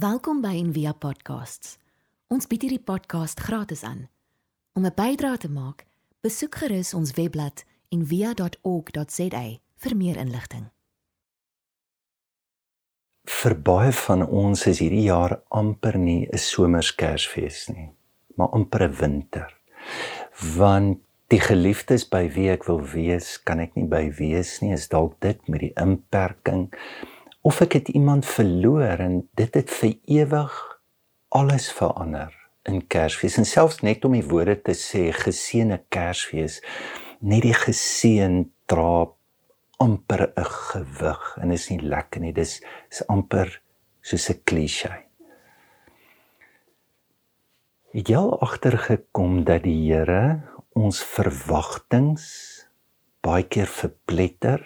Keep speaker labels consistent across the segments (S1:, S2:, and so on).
S1: Welkom by Envia Podcasts. Ons bied hierdie podcast gratis aan. Om 'n bydrae te maak, besoek gerus ons webblad en via.org.za vir meer inligting.
S2: Vir baie van ons is hierdie jaar amper nie 'n somerskersfees nie, maar amper 'n winter. Want die geliefdes by wie ek wil wees, kan ek nie by wees nie, is dalk dit met die inperking of ek het iemand verloor en dit het vir ewig alles verander in Kersfees. En selfs net om die woorde te sê geseënde Kersfees net die geseën dra amper 'n gewig en is nie lekker nie. Dis is amper soos 'n klise Het jy al agtergekom dat die Here ons verwagtinge baie keer verpletter?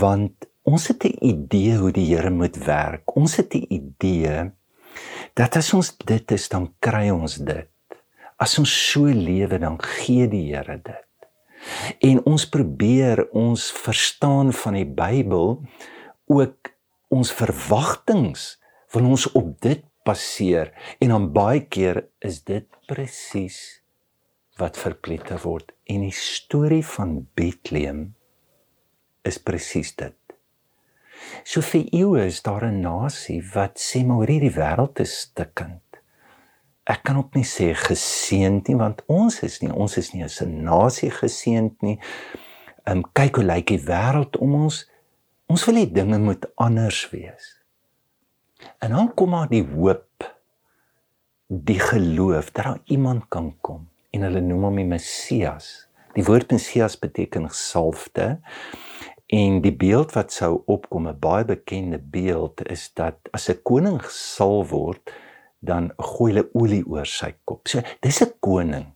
S2: Want ons het 'n idee hoe die Here moet werk. Ons het 'n idee dat as ons dit is dan kry ons dit. As ons so lewe dan gee die Here dit. En ons probeer ons verstaan van die Bybel ook ons verwagtinge wil ons op dit baseer en dan baie keer is dit presies wat verpletter word en die storie van Bethlehem is presies dit. So vir eeue is daar 'n nasie wat sê maar hierdie wêreld is stikkend. Ek kan ook nie sê geseënd nie want ons is nie ons is nie as 'n nasie geseënd nie. Ehm um, kyk hoe lyk die wêreld om ons. Ons wil hê dinge moet anders wees. En dan kom maar die hoop die geloof dat daar iemand kan kom en hulle noem hom die Messias. Die woord Messias beteken gesalfde. En die beeld wat sou opkom, 'n baie bekende beeld is dat as 'n koning gesal word, dan gooi hulle olie oor sy kop. So, dis 'n koning.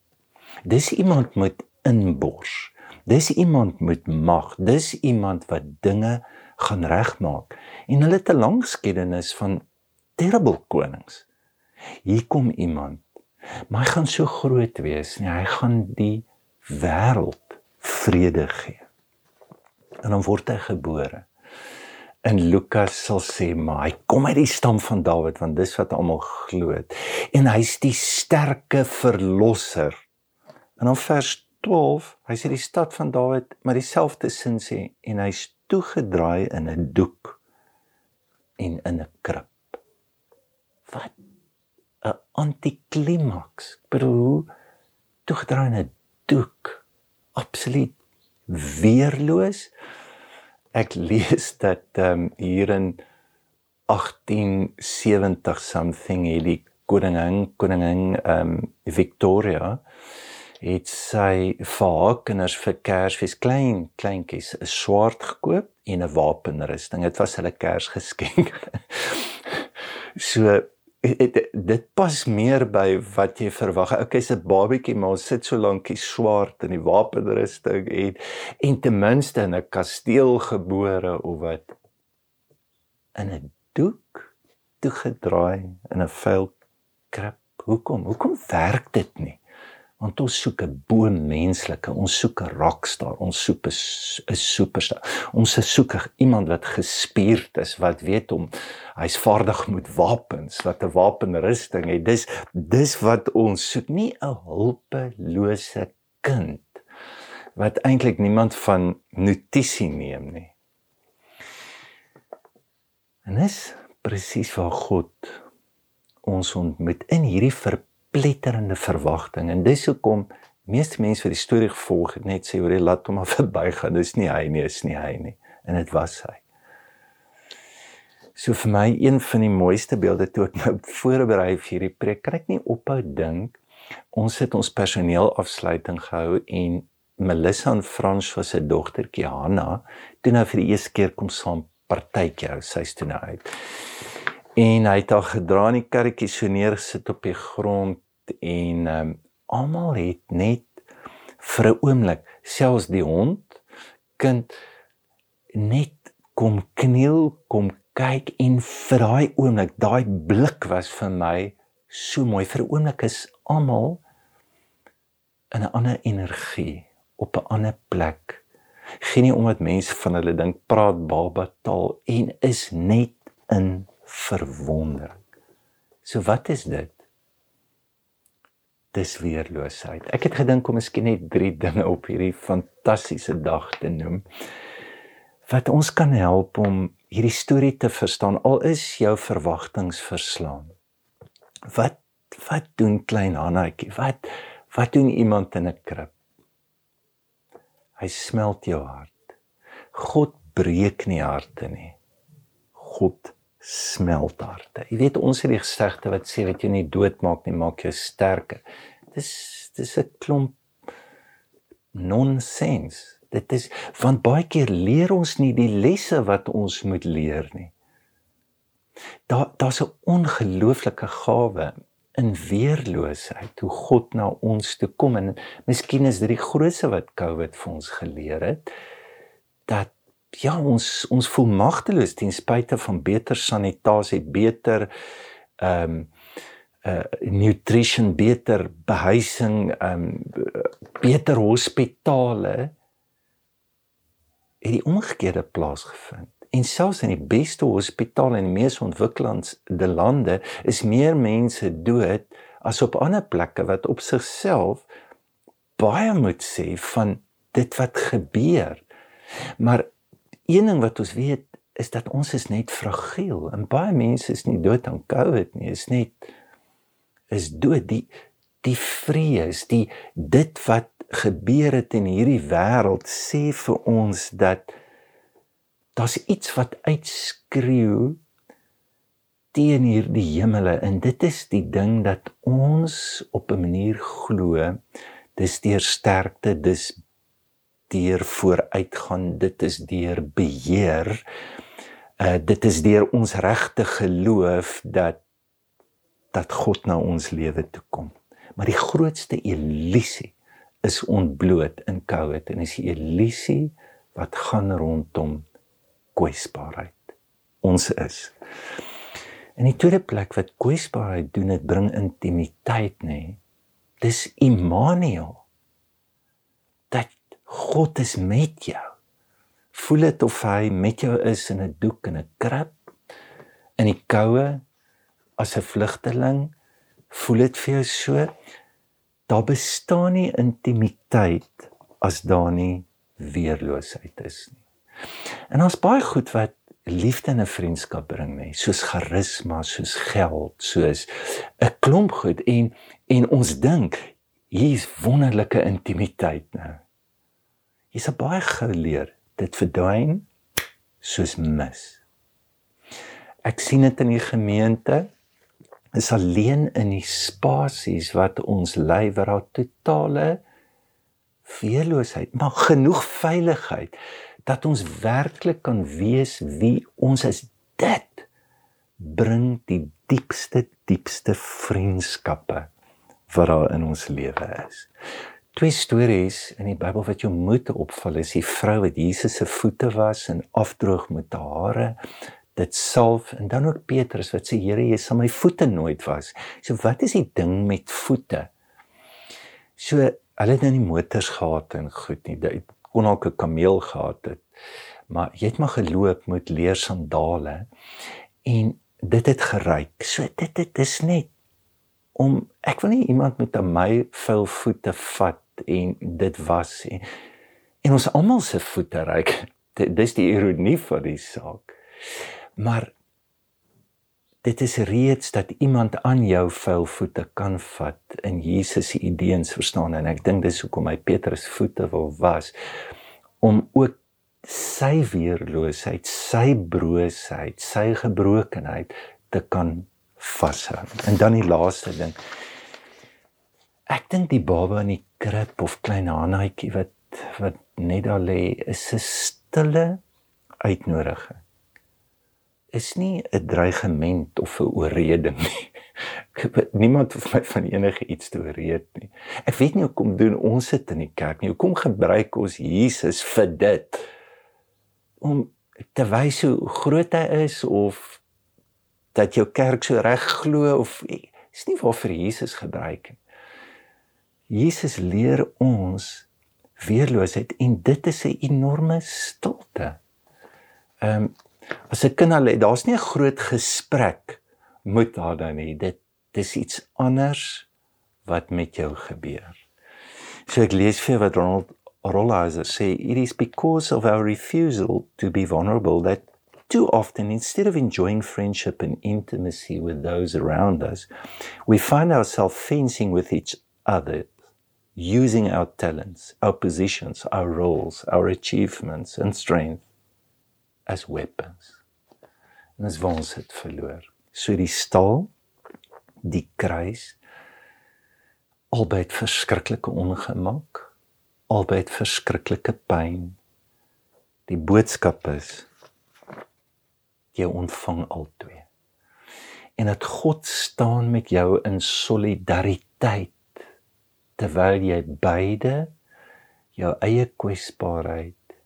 S2: Dis iemand met inbors. Dis iemand met mag. Dis iemand wat dinge gaan regmaak. En hulle het 'n lang geskiedenis van terrible konings. Hier kom iemand. Maar hy gaan so groot wees, nee, hy gaan die wêreld vrede gee en dan word hy gebore. En Lukas sal sê maar hy kom uit die stam van Dawid want dis wat almal glo. En hy's die sterke verlosser. En dan vers 12, hy sê die stad van Dawid, maar dieselfde sin sê en hy's toegedraai in 'n doek en in 'n krib. Wat 'n antiklimaks. Bedoel toegedraai in 'n doek. Absoluut weerloos. Ek lees dat ehm um, hier in 1870 something hierdie koningin koningin ehm um, Victoria het sy vir haar kinders vir Kersfees klein kleintjies 'n swaard gekoop en 'n wapenrusting. Dit was hulle Kersgeskenk. so dit dit pas meer by wat jy verwag. Okay, se babietjie maar sit so lankie swart in die wapenrusting en en ten minste in 'n kasteel gebore of wat in 'n doek toegedraai in 'n vuil krib. Hoekom? Hoekom werk dit nie? Want ons soek 'n bo menslike, ons soek 'n rockstar, ons soek 'n superstar. Ons soek iemand wat gespierd is, wat weet om hy's vaardig met wapens, wat 'n wapenrusting het. Dis dis wat ons soek, nie 'n hulpelose kind wat eintlik niemand van notisie neem nie. En dis presies waar God ons ontmoet in hierdie verpligting verpletterende verwagting. En dis hoekom meeste mense vir die storie gevolg het net sê oor hy laat hom maar verbygaan. Dis nie hy nie is nie hy nie. En dit was hy. So vir my een van die mooiste beelde toe ek nou voorberei vir hierdie preek kan ek nie ophou dink ons het ons personeel afsluiting gehou en Melissa en Frans was se dogtertjie Hanna toe nou vir die eerste keer kom saam partytjie hou. Sy's toe nou uit. En hy het haar gedra in die karretjie so neergesit op die grond en ehm um, almal het net vir 'n oomblik selfs die hond kind net kom kniel kom kyk en vir daai oomblik daai blik was vir my so mooi vir 'n oomblik is almal in 'n ander energie op 'n ander plek geen nie omdat mense van hulle dink praat baba taal en is net in verwondering. So wat is dit? Dis weerloosheid. Ek het gedink om miskien net drie dinge op hierdie fantastiese dag te noem wat ons kan help om hierdie storie te verstaan al is jou verwagtinge verslaan. Wat wat doen klein Hannaatjie? Wat wat doen iemand in 'n krib? Hy smelt jou hart. God breek nie harte nie. God smelt harte. Jy weet ons het die gesegde wat sê wat jou nie doodmaak nie, maak jou sterker. Dis dis 'n klomp nonsens. Dit is want baie keer leer ons nie die lesse wat ons moet leer nie. Daar daar's 'n ongelooflike gawe in weerloosheid hoe God na ons toe kom en miskien is dit die grootste wat COVID vir ons geleer het dat ja ons ons voel magteloos ten spyte van beter sanitasie, beter ehm um, uh nutrition, beter behuising, ehm um, beter hospitale het die omgekeerde plaasgevind. En selfs in die beste hospitale in die mees ontwikkelde lande is meer mense dood as op ander plekke wat op sigself baie moet sê van dit wat gebeur. Maar een ding wat ons weet is dat ons is net fragiel en baie mense is nie dood aan COVID nie, is net is dood. Die die vrees, die dit wat gebeur het in hierdie wêreld sê vir ons dat daar's iets wat uitskreeu teen hierdie hemele en dit is die ding dat ons op 'n manier glo dis deur sterkte dis deur vooruitgaan dit is deur beheer uh, dit is deur ons regte geloof dat dat God na ons lewe toe kom maar die grootste illusie is ontbloot in COVID en is die illusie wat gaan rondom kwesbaarheid. Ons is. En die tweede plek wat kwesbaarheid doen, dit bring intimiteit, nê. Dis Immanuel. God is met jou. Voel dit of hy met jou is in 'n doek en 'n krib in die koue as 'n vlugteling. Voel dit vir jou so? daar bestaan nie intimiteit as daar nie weerloosheid is nie. En ons baie goed wat liefde in 'n vriendskap bring nie, soos charisma, soos geld, soos 'n klomp goed en en ons dink hier's wonderlike intimiteit nou. Hier's baie geleer, dit verdwyn soos mis. Ek sien dit in die gemeente is alleen in die spasies wat ons lei waar daar totale veerloosheid, maar genoeg veiligheid dat ons werklik kan wees wie ons is. Dit bring die diepste diepste vriendskappe wat daar in ons lewe is. Twee stories in die Bybel wat jou moet opval is die vrou wat Jesus se voete was en afdroog met hare dit salf en dan ook Petrus wat sê Here jy sal my voete nooit was. So wat is die ding met voete? So hulle het nou nie motors gehad en goed nie. Dit kon ook 'n kameel gehad het. Maar jy het maar geloop met leer sandale en dit het geryk. So dit dit is net om ek wil nie iemand met my vuil voete vat en dit was en, en ons almal se voete ryk. Dis die ironie van die saak. Maar dit is reeds dat iemand aan jou vuil voete kan vat in Jesus se idees verstaan en ek dink dis hoekom hy Petrus voete wil was om ook sy weerloosheid, sy broosheid, sy gebrokenheid te kan vashou. En dan die laaste ding. Ek dink die baba in die krib of klein Hanaatjie wat wat net daar lê is 'n stille uitnodiging is nie 'n dreigement of 'n oorreding nie. Niemand hoef my van enige iets te oorreed nie. Ek weet nie hoekom doen ons dit in die kerk nie. Hoekom gebruik ons Jesus vir dit? Om te wys hoe groot hy is of dat jou kerk so reg glo of is nie waarvoor Jesus gebruik nie. Jesus leer ons weerloosheid en dit is 'n enorme stilte. Ehm um, As 'n kind al daar's nie 'n groot gesprek met haar dan nie. Dit dis iets anders wat met jou gebeur. So ek lees vir wat Ronald Rolheiser sê, it is because of our refusal to be vulnerable that too often instead of enjoying friendship and intimacy with those around us, we find ourselves fencing with each other using our talents, our positions, our roles, our achievements and strength as weapons. En as ons dit verloor. So die staal, die kruis albei verskriklike ongemak, albei verskriklike pyn. Die boodskap is jy ontvang albei. En dat God staan met jou in solidariteit terwyl jy beide jou eie kwesbaarheid,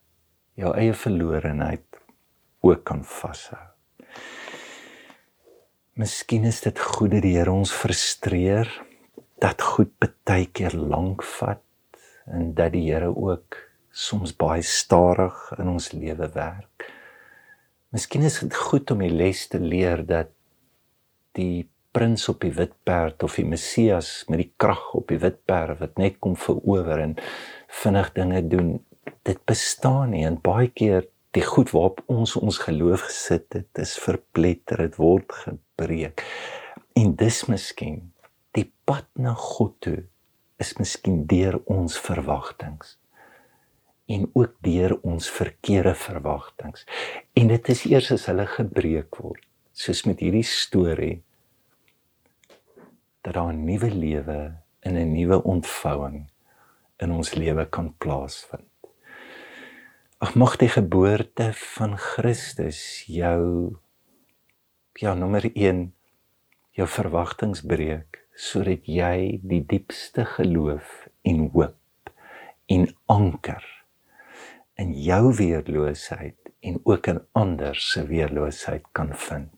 S2: jou eie verlorenheid ook kan vashou. Miskien is dit goed dat die Here ons frustreer dat goed baie keer lank vat en dat die Here ook soms baie stadig in ons lewe werk. Miskien is dit goed om die les te leer dat die prins op die wit perd of die Messias met die krag op die wit perd wat net kom verower en vinnig dinge doen. Dit bestaan nie en baie keer die goed waarop ons ons geloof gesit het is verpletter dit word gebreek. En dis miskien die pad na God toe is miskien deur ons verwagtinge en ook deur ons verkeerde verwagtinge. En dit is eers as hulle gebreek word soos met hierdie storie dat daar 'n nuwe lewe in 'n nuwe ontvouing in ons lewe kan plaasvind. Ag mag die geboorte van Christus jou ja nommer 1 jou verwagtinge breek sodat jy die diepste geloof en hoop en anker in jou weerloosheid en ook in ander se weerloosheid kan vind.